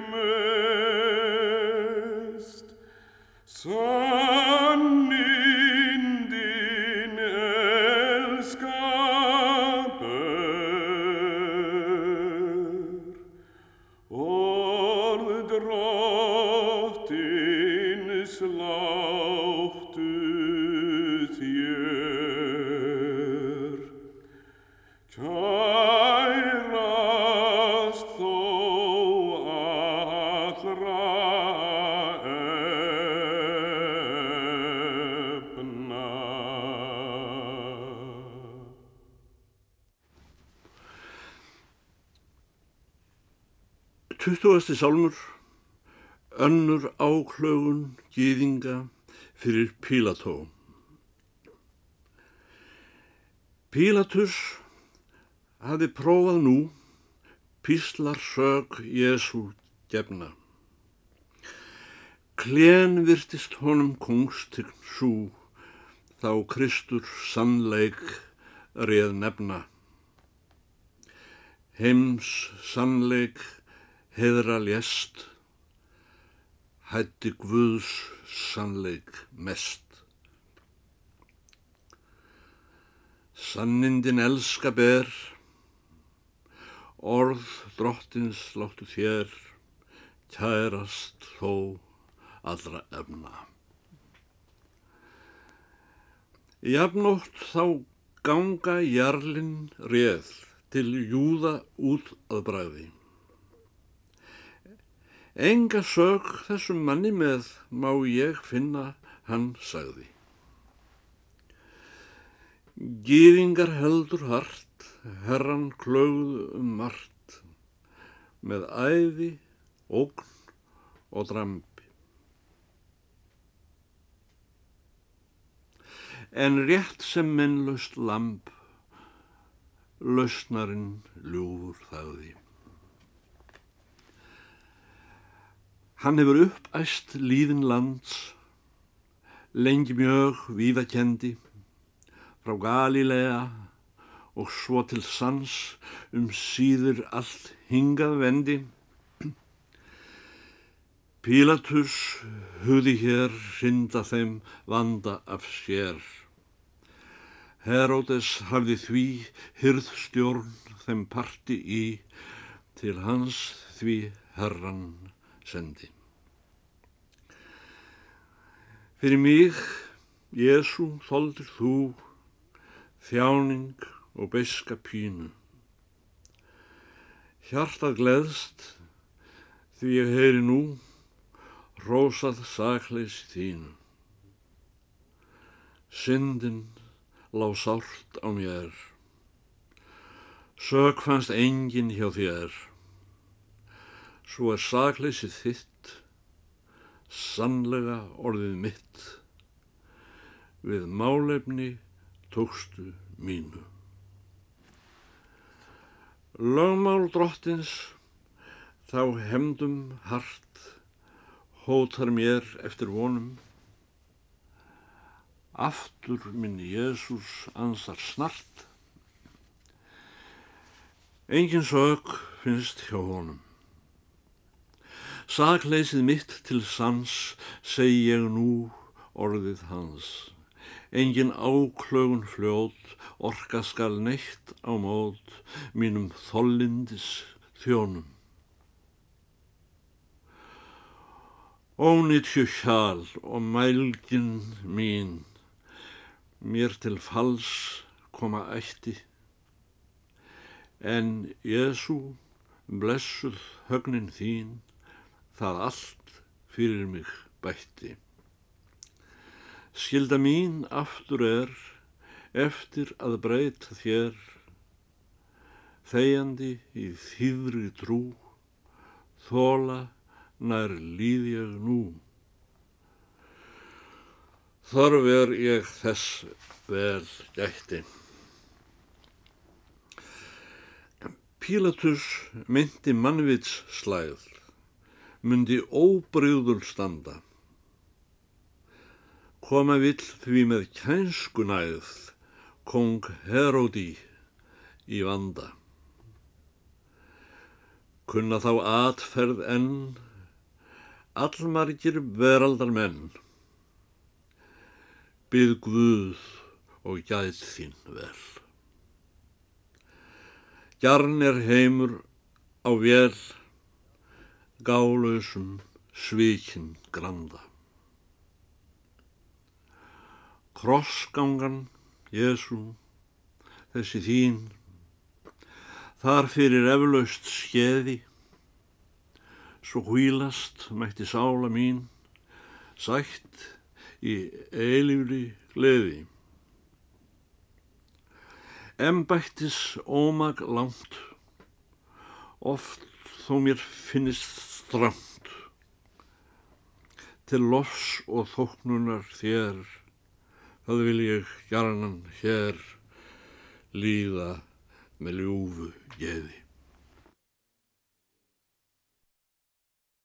mest. San elskaper ol Tuttugasti sálmur, önnur áklögun gýðinga fyrir Pílató. Pílatus hafði prófað nú píslar sög Jésu gefna. Klén virtist honum kongstign sú, þá Kristur sannleik reið nefna. Heims sannleik heðra lést, hætti Guðs sannleik mest. Sannindin elska ber, orð drottins láttu þér, kærast þó allra efna. Jafnótt þá ganga jarlinn reð til júða út að bræði. Enga sög þessum manni með má ég finna, hann sagði. Gýðingar heldur hart, herran klögðu um margt, með æði, ógn og drambi. En rétt sem minnlaust lamb, lausnarinn ljúfur þagði. Hann hefur uppæst líðin lands, lengi mjög víðakendi, frá Galilea og svo til sans um síður allt hingað vendi. Pílatus hugði hér hrinda þeim vanda af sér. Heródes hafði því hyrðstjórn þeim parti í til hans því herran sendi. Fyrir mig, Jésu, þoldir þú þjáning og beiska pínu. Hjartað gleðst því ég heyri nú rósað sakleysi þínu. Syndin lá sárt á mér, sök fannst engin hjá þér. Svo er sakleysið þitt, sannlega orðið mitt, við málefni tókstu mínu. Lögmál drottins, þá hemdum hart, hótar mér eftir vonum. Aftur minn Jésús ansar snart, engin sök finnst hjá honum. Sakleysið mitt til sans segi ég nú orðið hans. engin áklögun fljót, orka skal neitt á mót mínum þollindis þjónum. Ónýtju hjál og mælgin mín, mér til fals koma ætti, en Jésu blessuð högnin þín, það allt fyrir mig bætti. Skilda mín aftur er, eftir að breyta þér, þegjandi í þýðri trú, þóla nær líð ég nú. Þarf er ég þess vel gætti. Pílatus myndi mannvits slæð, myndi óbreyður standa. Koma vill því með kænskunæð, kong Heródi í vanda. Kunna þá atferð enn, allmargir veraldar menn. Byð Guð og gæð þín vel. Gjarn er heimur á vél, gálausum svíkin granda. Krossgangan, Jésu, þessi þín, þar fyrir eflaust skeði, svo hvílast mætti sála mín, sætt í eilífri gleði. Embættis ómag langt, oft þó mér finnist stramt, til lofs og þóknunar þér, það vil ég gjarnan hér líða með ljúfu geði.